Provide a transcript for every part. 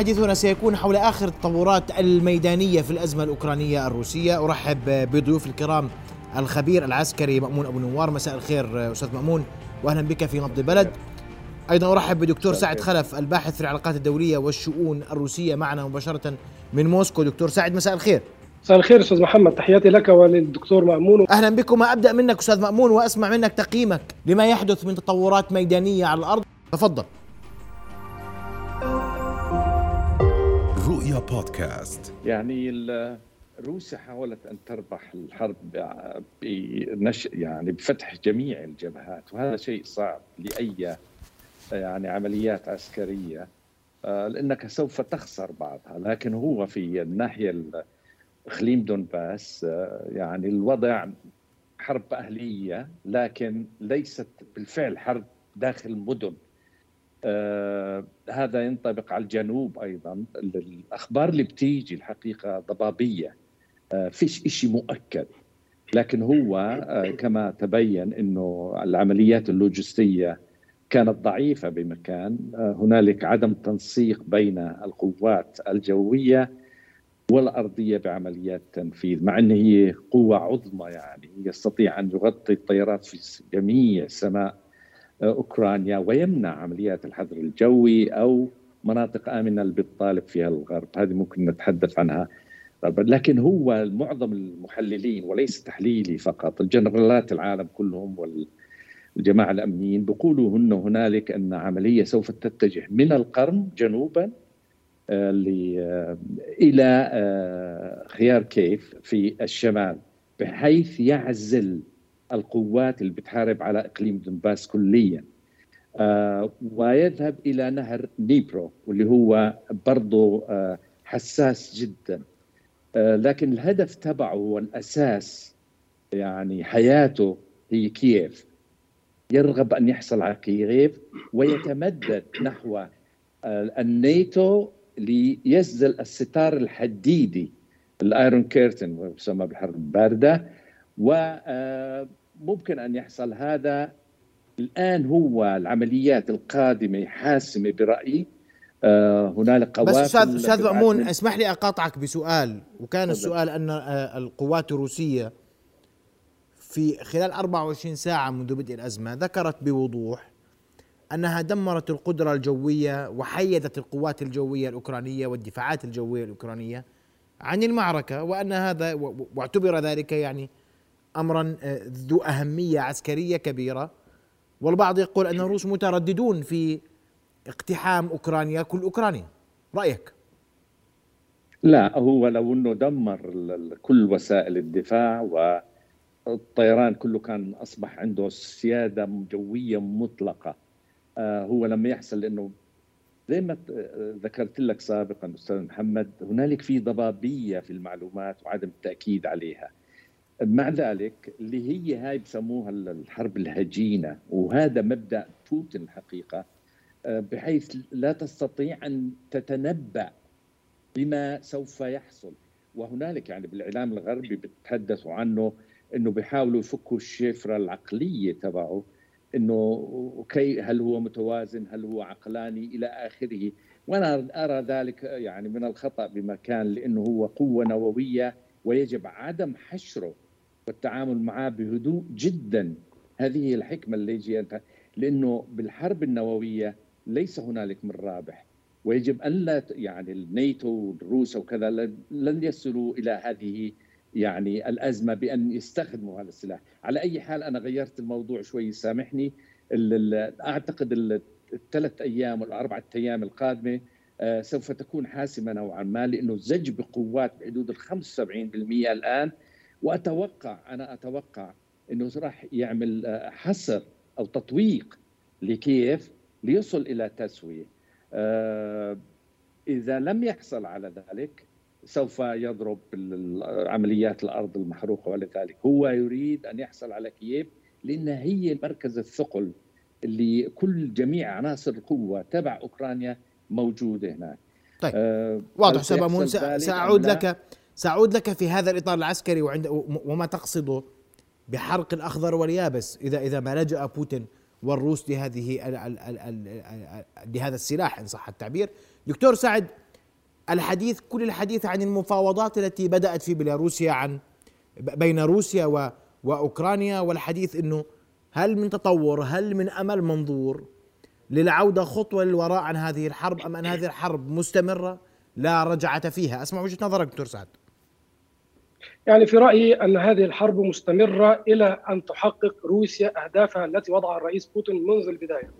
حديثنا سيكون حول آخر التطورات الميدانية في الأزمة الأوكرانية الروسية. أرحب بضيوف الكرام الخبير العسكري مأمون أبو نوار. مساء الخير أستاذ مأمون وأهلا بك في نبض البلد. أيضا أرحب بدكتور سعد خلف الباحث في العلاقات الدولية والشؤون الروسية معنا مباشرة من موسكو. دكتور سعد مساء الخير. مساء الخير أستاذ محمد. تحياتي لك وللدكتور مأمون. أهلا بكم. أبدأ منك أستاذ مأمون وأسمع منك تقييمك لما يحدث من تطورات ميدانية على الأرض. تفضل. بودكاست. يعني روسيا حاولت أن تربح الحرب بنش يعني بفتح جميع الجبهات وهذا شيء صعب لأي يعني عمليات عسكرية. لأنك سوف تخسر بعضها لكن هو في الناحية إقليم دونباس يعني الوضع حرب أهلية لكن ليست بالفعل حرب داخل مدن. آه هذا ينطبق على الجنوب أيضا الاخبار اللي بتيجي الحقيقة ضبابية. آه فيش شيء مؤكد. لكن هو آه كما تبين إنه العمليات اللوجستية كانت ضعيفة بمكان. آه هنالك عدم تنسيق بين القوات الجوية والأرضية بعمليات تنفيذ مع إن هي قوة عظمى يعني يستطيع أن يغطي الطيارات في جميع سماء أوكرانيا ويمنع عمليات الحظر الجوي أو مناطق آمنة اللي بتطالب فيها الغرب. هذه ممكن نتحدث عنها. لكن هو معظم المحللين وليس تحليلي فقط الجنرالات العالم كلهم والجماعة الأمنيين بيقولوا إنه هنالك أن عملية سوف تتجه من القرم جنوبا إلى خيار كيف في الشمال بحيث يعزل القوات اللي بتحارب على إقليم دنباس كليا. ويذهب إلى نهر نيبرو واللي هو برضه حساس جدا. لكن الهدف تبعه هو الأساس يعني حياته هي كييف. يرغب أن يحصل على كييف ويتمدد نحو الناتو ليسدل الستار الحديدي الأيرون كيرتن يسمى بالحرب الباردة. وممكن أن يحصل هذا. الآن هو العمليات القادمة حاسمة برأيي. هنالك قوات بس أستاذ أستاذ مأمون اسمح لي أقاطعك بسؤال. وكان السؤال أن القوات الروسية في خلال 24 ساعة منذ بدء الأزمة ذكرت بوضوح أنها دمرت القدرة الجوية وحيدت القوات الجوية الأوكرانية والدفاعات الجوية الأوكرانية عن المعركة وأن هذا واعتبر ذلك يعني امرا ذو أهمية عسكرية كبيرة. والبعض يقول أن الروس مترددون في اقتحام أوكرانيا. كل اوكرانيا رأيك؟ لا هو لو إنه دمر كل وسائل الدفاع والطيران كله كان أصبح عنده سيادة جوية مطلقة. هو لما يحصل لأنه زي ما ذكرت لك سابقا أستاذ محمد هنالك في ضبابية في المعلومات وعدم التأكيد عليها. مع ذلك اللي هي هاي بسموها الحرب الهجينة وهذا مبدأ بوتين الحقيقة بحيث لا تستطيع أن تتنبأ بما سوف يحصل. وهنالك يعني بالإعلام الغربي بيتحدثوا عنه إنه بيحاولوا يفكوا الشفرة العقلية تبعه إنه كي هل هو متوازن هل هو عقلاني إلى آخره. وأنا أرى ذلك يعني من الخطأ بمكان لأنه هو قوة نووية ويجب عدم حشره والتعامل معه بهدوء جدا. هذه هي الحكمة اللي يجي لأنه بالحرب النووية ليس هنالك من رابح ويجب أن لا يعني الناتو والروس وكذا لن يصلوا إلى هذه يعني الأزمة بأن يستخدموا هذا السلاح، على أي حال أنا غيرت الموضوع شوي سامحني. أعتقد الثلاث أيام والأربعة أيام القادمة سوف تكون حاسمة نوعا ما لأنه زج بقوات بحدود ال 75% الآن. وأتوقع أنا أتوقع إنه راح يعمل حصر أو تطويق لكييف ليصل إلى تسويه. إذا لم يحصل على ذلك سوف يضرب عمليات الأرض المحروقة ولذلك هو يريد أن يحصل على كييف لانها هي مركز الثقل اللي كل جميع عناصر القوة تبع أوكرانيا موجودة هناك. طيب. آه واضح مامون سأعود لك سأعود لك في هذا الإطار العسكري وعند وما تقصده بحرق الأخضر واليابس اذا إذا ما لجأ بوتين والروس لهذه لهذا السلاح إن صح التعبير. دكتور سعد الحديث كل الحديث عن المفاوضات التي بدأت في بيلاروسيا عن بين روسيا و وأوكرانيا والحديث إنه هل من تطور هل من أمل منظور للعودة خطوة للوراء عن هذه الحرب أم أن هذه الحرب مستمرة؟ لا رجعة فيها. أسمع وجهة نظرك دكتور سعد. يعني في رأيي أن هذه الحرب مستمرة إلى أن تحقق روسيا أهدافها التي وضعها الرئيس بوتين منذ البداية.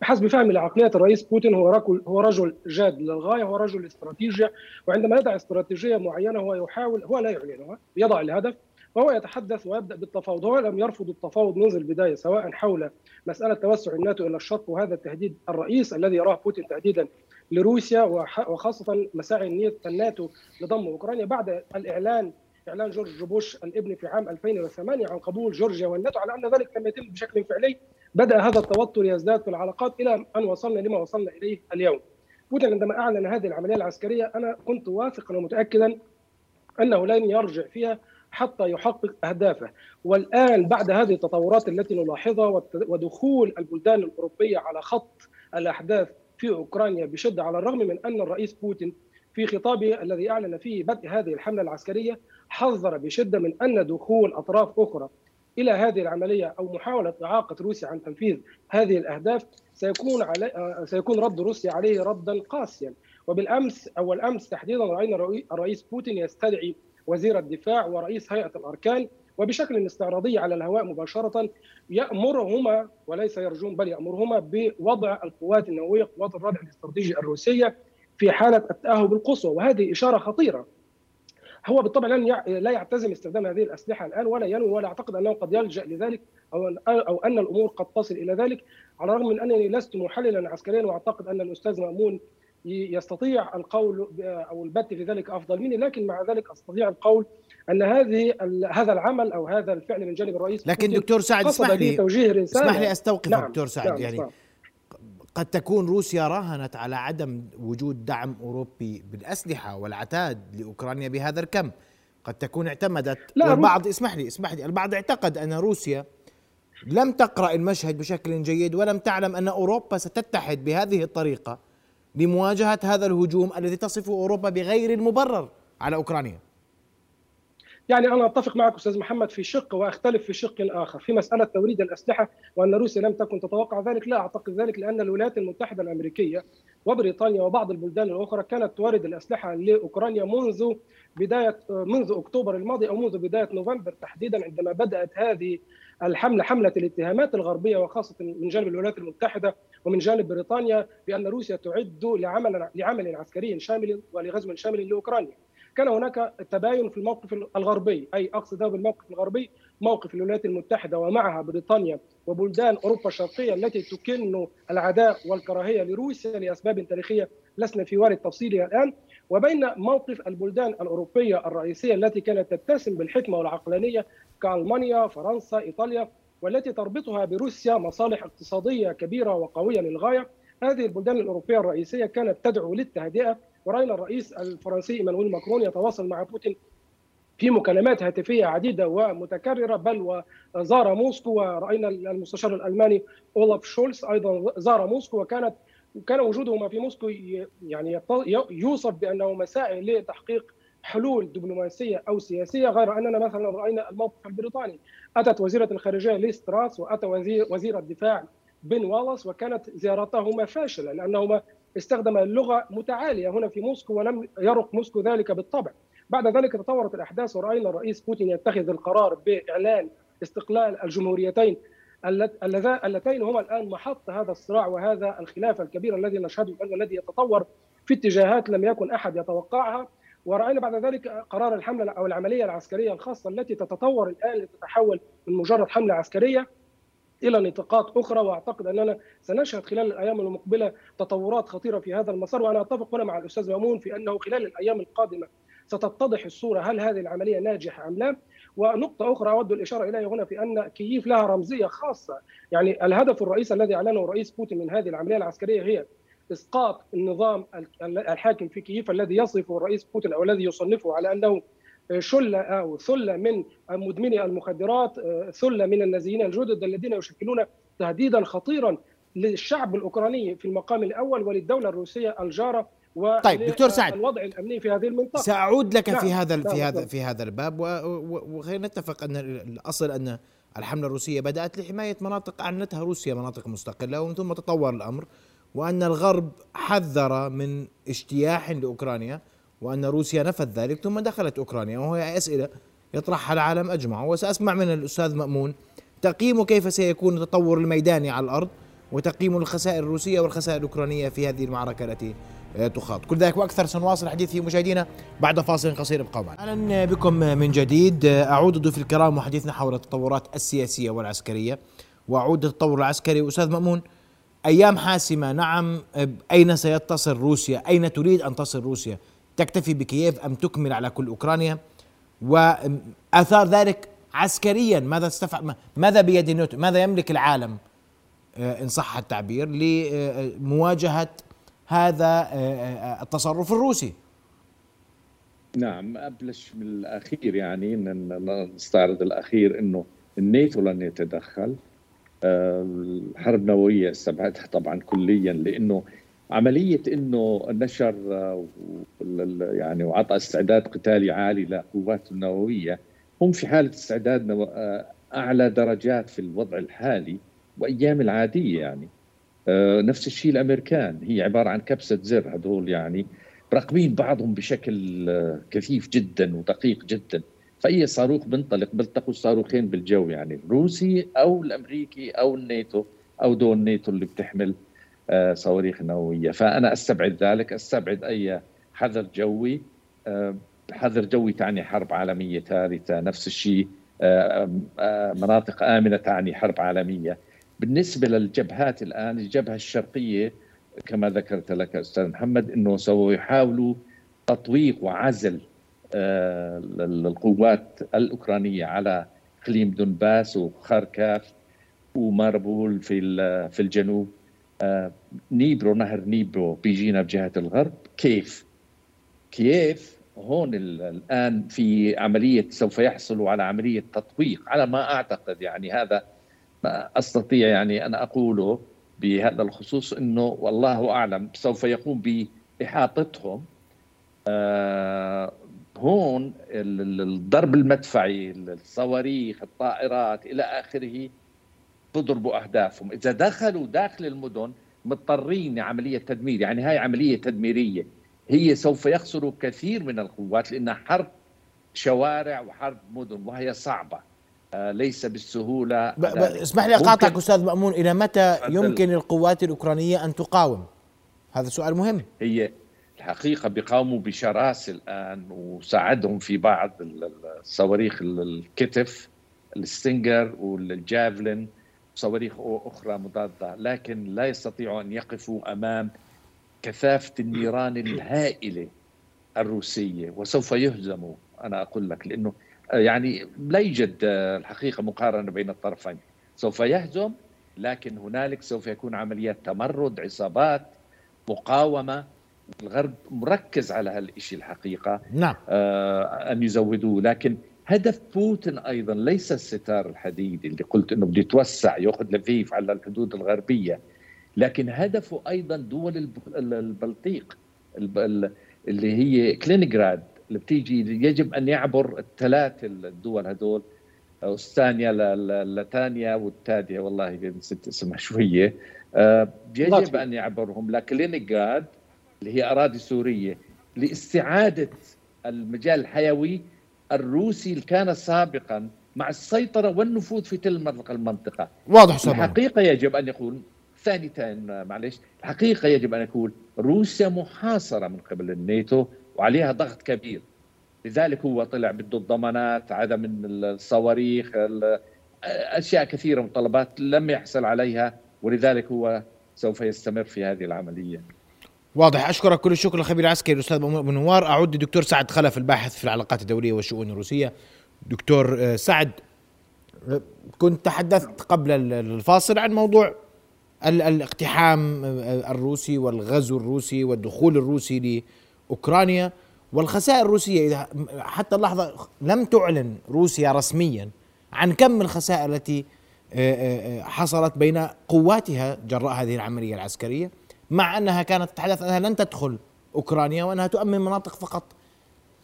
بحسب فهمي لعقليه الرئيس بوتين هو رجل هو رجل جاد للغاية هو رجل استراتيجية وعندما يضع استراتيجية معينة هو يحاول هو لا يعلنها يضع الهدف وهو يتحدث ويبدأ بالتفاوض هو لم يرفض التفاوض منذ البداية سواء حول مسألة توسع الناتو إلى الشرق وهذا التهديد الرئيس الذي يراه بوتين تهديدا لروسيا وخاصة مساعي الناتو لضم أوكرانيا بعد الإعلان إعلان جورج بوش الإبن في عام 2008 عن قبول جورجيا والناتو على أن ذلك لم يتم بشكل فعلي بدأ هذا التوتر يزداد في العلاقات إلى أن وصلنا لما وصلنا إليه اليوم. بوتين عندما أعلن هذه العملية العسكرية أنا كنت واثقا ومتاكدا أنه لن يرجع فيها حتى يحقق أهدافه والآن بعد هذه التطورات التي نلاحظها ودخول البلدان الأوروبية على خط الأحداث في أوكرانيا بشدة على الرغم من أن الرئيس بوتين في خطابه الذي أعلن فيه بدء هذه الحملة العسكرية حذر بشدة من أن دخول أطراف أخرى إلى هذه العملية أو محاولة إعاقة روسيا عن تنفيذ هذه الأهداف سيكون علي سيكون رد روسيا عليه ردا قاسيا. وبالأمس أو الأمس تحديدا رأينا الرئيس بوتين يستدعي وزير الدفاع ورئيس هيئة الأركان وبشكل استعراضي على الهواء مباشرة يأمرهما وليس يرجون بل يأمرهما بوضع القوات النووية قوات الردع الاستراتيجي الروسية في حالة التأهب القصوى وهذه إشارة خطيرة. هو بالطبع لن لا يعتزم استخدام هذه الأسلحة الآن ولا ينوي ولا أعتقد أنه قد يلجأ لذلك أو أو أن الأمور قد تصل إلى ذلك على الرغم من أنني لست محللا عسكريا وأعتقد أن الأستاذ مأمون يستطيع القول أو البت في ذلك أفضل مني لكن مع ذلك أستطيع القول أن هذه هذا العمل أو هذا الفعل من جانب الرئيس لكن دكتور سعد اسمح لي اسمح لي أستوقفك نعم دكتور سعد نعم يعني نعم. قد تكون روسيا راهنت على عدم وجود دعم أوروبي بالأسلحة والعتاد لأوكرانيا بهذا الكم. قد تكون اعتمدت لا البعض اسمح لي اسمح لي البعض اعتقد أن روسيا لم تقرأ المشهد بشكل جيد ولم تعلم أن أوروبا ستتحد بهذه الطريقة لمواجهة هذا الهجوم الذي تصفه أوروبا بغير المبرر على أوكرانيا. يعني أنا أتفق معك أستاذ محمد في شق وأختلف في شق آخر في مسألة توريد الأسلحة وأن روسيا لم تكن تتوقع ذلك لا أعتقد ذلك لأن الولايات المتحدة الأمريكية وبريطانيا وبعض البلدان الأخرى كانت تورد الأسلحة لأوكرانيا منذ بداية منذ أكتوبر الماضي أو منذ بداية نوفمبر تحديدا عندما بدأت هذه الحملة حملة الاتهامات الغربية وخاصة من جانب الولايات المتحدة ومن جانب بريطانيا بأن روسيا تعد لعمل لعمل عسكري شامل ولغزو شامل لأوكرانيا. كان هناك تباين في الموقف الغربي أي أقصد بالموقف الغربي موقف الولايات المتحدة ومعها بريطانيا وبلدان أوروبا الشرقية التي تكن العداء والكراهية لروسيا لأسباب تاريخية لسنا في وارد تفصيلها الآن وبين موقف البلدان الأوروبية الرئيسية التي كانت تتسم بالحكمة والعقلانية كألمانيا، فرنسا، إيطاليا والتي تربطها بروسيا مصالح اقتصادية كبيرة وقوية للغاية. هذه البلدان الأوروبية الرئيسية كانت تدعو للتهدئه وراينا الرئيس الفرنسي إيمانويل ماكرون يتواصل مع بوتين في مكالمات هاتفية عديدة ومتكررة بل وزار موسكو ورأينا المستشار الألماني اولاف شولز أيضا زار موسكو وكانت كان وجودهما في موسكو يعني يوصف بأنه مساعي لتحقيق حلول دبلوماسية أو سياسية غير أننا مثلا رأينا الموقف البريطاني. أتت وزيرة الخارجية ليز تراس وأتى وزير وزير الدفاع بن والاس وكانت زيارتهما فاشلة لأنهما استخدما لغة متعالية هنا في موسكو ولم يرق موسكو ذلك بالطبع. بعد ذلك تطورت الأحداث ورأينا الرئيس بوتين يتخذ القرار بإعلان استقلال الجمهوريتين اللتين هما الآن محط هذا الصراع وهذا الخلاف الكبير الذي نشهده الان والذي يتطور في اتجاهات لم يكن أحد يتوقعها ورأينا بعد ذلك قرار الحملة أو العملية العسكرية الخاصة التي تتطور الآن لتتحول من مجرد حملة عسكرية إلى نطاقات أخرى وأعتقد أننا سنشهد خلال الأيام المقبلة تطورات خطيرة في هذا المسار. وأنا أتفق هنا مع الأستاذ مأمون في أنه خلال الأيام القادمة ستتضح الصورة هل هذه العملية ناجحة أم لا. ونقطة أخرى أود الإشارة إليها هنا في أن كييف لها رمزية خاصة. يعني الهدف الرئيسي الذي أعلنه الرئيس بوتين من هذه العملية العسكرية هي إسقاط النظام الحاكم في كييف الذي يصفه الرئيس بوتين أو الذي يصنفه على أنه شلة أو ثلة من مدمني المخدرات ثلة من النازيين الجدد الذين يشكلون تهديدا خطيرا للشعب الأوكراني في المقام الأول وللدولة الروسية الجارة طيب دكتور سعد الوضع الأمني في هذه المنطقة سأعود لك نعم. في هذا نعم. في هذا في هذا الباب وخلينا نتفق أن الأصل أن الحملة الروسية بدأت لحماية مناطق أعلنتها روسيا مناطق مستقلة ومن ثم تطور الأمر وأن الغرب حذر من اجتياح لأوكرانيا وأن روسيا نفت ذلك ثم دخلت أوكرانيا وهي أسئلة يطرحها العالم أجمع وسأسمع من الأستاذ مأمون. تقييم كيف سيكون التطور الميداني على الأرض وتقييم الخسائر الروسية والخسائر الأوكرانية في هذه المعركة التي تخاض. كل ذلك وأكثر سنواصل الحديث في مشاهدينا بعد فاصل قصير. ابقوا معنا. أهلا بكم من جديد. أعود ضيوف الكرام وحديثنا حول التطورات السياسية والعسكرية. وأعود التطور العسكري. أستاذ مأمون أيام حاسمة. نعم أين سيتصل روسيا؟ أين تريد أن تصل روسيا؟ تكتفي بكييف أم تكمل على كل أوكرانيا؟ واثار ذلك عسكريا. ماذا استفعل ماذا بيد الناتو ماذا يملك العالم؟ إن صح التعبير لمواجهه هذا آه، آه، التصرف الروسي. نعم أبلش من الأخير يعني نستعرض الأخير إنه الناتو لن يتدخل. آه، الحرب النووية استبعدها طبعا كليا لأنه عملية إنه نشر يعني وعطى استعداد قتالي عالي لقوات النوويه هم في حالة استعداد أعلى درجات في الوضع الحالي وأيام العادية يعني. آه، نفس الشيء الأمريكان هي عبارة عن كبسة زر هذول يعني راقبين بعضهم بشكل آه، كثيف جدا ودقيق جدا. فأي صاروخ بنطلق بيلتقوا الصاروخين بالجو يعني الروسي أو الأمريكي أو الناتو أو دول الناتو اللي بتحمل آه، صواريخ نووية. فأنا أستبعد ذلك أستبعد أي حذر جوي. حذر جوي تعني حرب عالمية ثالثة نفس الشيء مناطق آمنة تعني حرب عالمية. بالنسبة للجبهات الآن الجبهة الشرقية كما ذكرت لك أستاذ محمد إنه سوف يحاولوا تطويق وعزل آه، القوات الأوكرانية على إقليم دونباس وخاركاف وماربول في في الجنوب. آه، نيبرو نهر نيبرو بيجينا بجهة الغرب. كيف؟ كيف؟ هون الآن في عملية سوف يحصلوا على عملية تطويق على ما أعتقد يعني هذا ما أستطيع يعني أن أقوله بهذا الخصوص إنه والله أعلم سوف يقوم بإحاطتهم. آه هون الضرب المدفعي الصواريخ الطائرات إلى آخره تضربوا أهدافهم. إذا دخلوا داخل المدن مضطرين لعملية تدمير يعني هاي عملية تدميرية هي سوف يخسروا كثير من القوات لانها حرب شوارع وحرب مدن وهي صعبة. آه، ليس بالسهولة اسمح لي أقاطعك أستاذ مأمون إلى متى يمكن القوات الأوكرانية أن تقاوم؟ هذا سؤال مهم. هي الحقيقة بيقاوموا بشراسة الآن وساعدهم في بعض الصواريخ الكتف الستينجر والجافلين. صواريخ أخرى مضادة لكن لا يستطيعوا أن يقفوا أمام كثافة النيران الهائلة الروسية وسوف يهزموا أنا أقول لك لأنه يعني لا يوجد الحقيقة مقارنة بين الطرفين. سوف يهزم لكن هنالك سوف يكون عمليات تمرد عصابات مقاومة. الغرب مركز على هالشيء الحقيقة. نعم. آه أن يزودوه. لكن هدف بوتين أيضا ليس الستار الحديدي اللي قلت إنه بده يتوسع يأخذ لفيف على الحدود الغربية لكن هدفه أيضا دول البلطيق اللي هي كلينيغراد اللي بتيجي يجب أن يعبر الثلاث الدول هدول استانيا لتانيا والتادية والله نسيت اسمها شوية. آه، يجب أن يعبرهم لكلينيغراد اللي هي أراضي سورية لإستعادة المجال الحيوي الروسي اللي كان سابقا مع السيطرة والنفوذ في تلك المنطقة. واضح سبعا. الحقيقة يجب أن يقول ثانيتين معلش الحقيقة يجب أن يقول روسيا محاصرة من قبل الناتو وعليها ضغط كبير. لذلك هو طلع بده الضمانات عدم الصواريخ أشياء كثيرة متطلبات لم يحصل عليها ولذلك هو سوف يستمر في هذه العملية. واضح. أشكرك كل الشكر الخبير العسكري الأستاذ ابو نوار أعود للدكتور سعد خلف الباحث في العلاقات الدولية والشؤون الروسية. دكتور آه، سعد كنت تحدثت قبل الفاصل عن موضوع الاقتحام آه، الروسي والغزو الروسي والدخول الروسي اوكرانيا والخسائر الروسية إذا حتى اللحظة لم تعلن روسيا رسميا عن كم الخسائر التي آه، حصلت بين قواتها جراء هذه العملية العسكرية. مع أنها كانت تتحدث أنها لن تدخل أوكرانيا وأنها تؤمن مناطق فقط.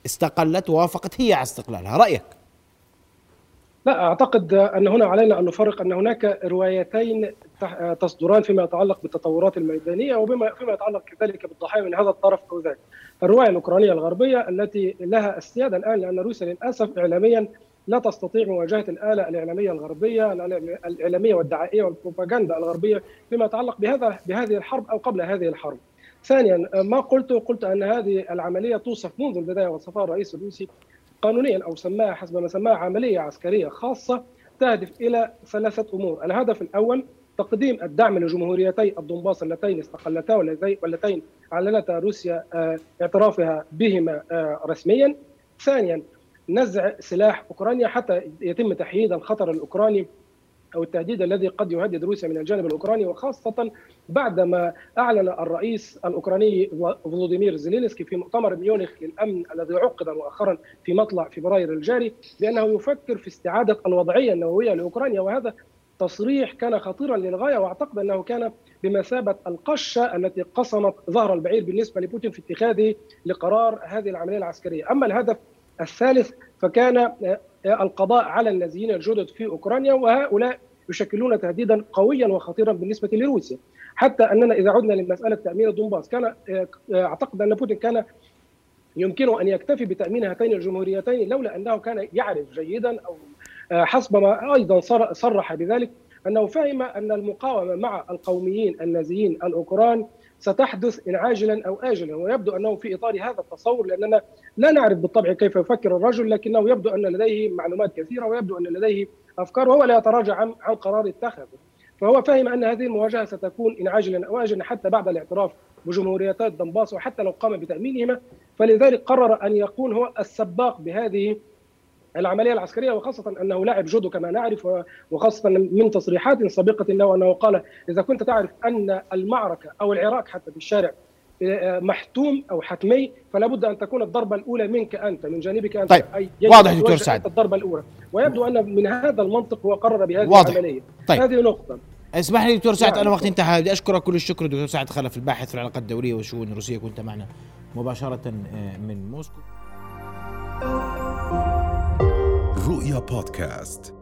استقلت ووافقت هي على استقلالها. رأيك؟ لا أعتقد أن هنا علينا أن نفرق أن هناك روايتين تصدران فيما يتعلق بالتطورات الميدانية وبما فيما يتعلق كذلك بالضحايا من هذا الطرف أو ذاك. الرواية الأوكرانية الغربية التي لها السياده الآن لأن روسيا للأسف اعلاميا لا تستطيع مواجهة الآلة الإعلامية الغربية الإعلامية والدعائية والبروباغندا الغربية فيما يتعلق بهذا بهذه الحرب أو قبل هذه الحرب. ثانيا ما قلته قلت أن هذه العملية توصف منذ البداية وصفها الرئيس الروسي قانونيا أو سماها حسب ما سماها عملية عسكرية خاصة تهدف إلى ثلاثة أمور، الهدف الأول تقديم الدعم لجمهوريتي الدنباس اللتين استقلتا واللتين أعلنتا روسيا آه، اعترافها بهما آه، رسميا. ثانيا نزع سلاح أوكرانيا حتى يتم تحييد الخطر الأوكراني أو التهديد الذي قد يهدد روسيا من الجانب الأوكراني وخاصة بعدما أعلن الرئيس الأوكراني فلوديمير زيلينسكي في مؤتمر ميونخ للأمن الذي عقد مؤخرا في مطلع فبراير الجاري بأنه يفكر في استعادة الوضعية النووية لأوكرانيا وهذا تصريح كان خطيرا للغاية وأعتقد أنه كان بمثابة القشة التي قصمت ظهر البعير بالنسبة لبوتين في اتخاذه لقرار هذه العملية العسكرية، أما الهدف الثالث فكان آه، القضاء على النازيين الجدد في أوكرانيا وهؤلاء يشكلون تهديدا قويا وخطيرا بالنسبة لروسيا. حتى أننا إذا عدنا لمسألة تأمين الدنباس كان آه، أعتقد أن بوتين كان يمكنه أن يكتفي بتأمين هاتين الجمهوريتين لولا أنه كان يعرف جيدا أو آه، حسب ما أيضا صرح بذلك أنه فهم أن المقاومة مع القوميين النازيين الأوكران ستحدث إن عاجلا أو آجلا ويبدو أنه في إطار هذا التصور لأننا لا نعرف بالطبع كيف يفكر الرجل لكنه يبدو أن لديه معلومات كثيرة ويبدو أن لديه أفكار وهو لا يتراجع عن, عن قرار اتخذه. فهو فهم أن هذه المواجهة ستكون إن عاجلا أو آجلا حتى بعد الاعتراف بجمهوريتات دنباس وحتى لو قام بتأمينهما. فلذلك قرر أن يكون هو السباق بهذه العملية العسكرية وخاصة أنه لاعب جودو كما نعرف وخاصة من تصريحات سابقة له أنه قال إذا كنت تعرف أن المعركة أو العراق حتى في الشارع آه، محتوم أو حتمي فلا بد أن تكون الضربة الأولى منك أنت من جانبك أنت. طيب أي واضح دكتور سعد. الضربة الأولى. ويبدو أن من هذا المنطق هو قرر بهذه واضح. العملية. طيب. هذه نقطة. اسمح لي دكتور سعد أنا يعني وقت انتهى. بدي أشكرك كل الشكر دكتور سعد خلف الباحث في العلاقات الدولية والشؤون الروسية. كنت معنا مباشرة آه، من موسكو. رؤيا بودكاست.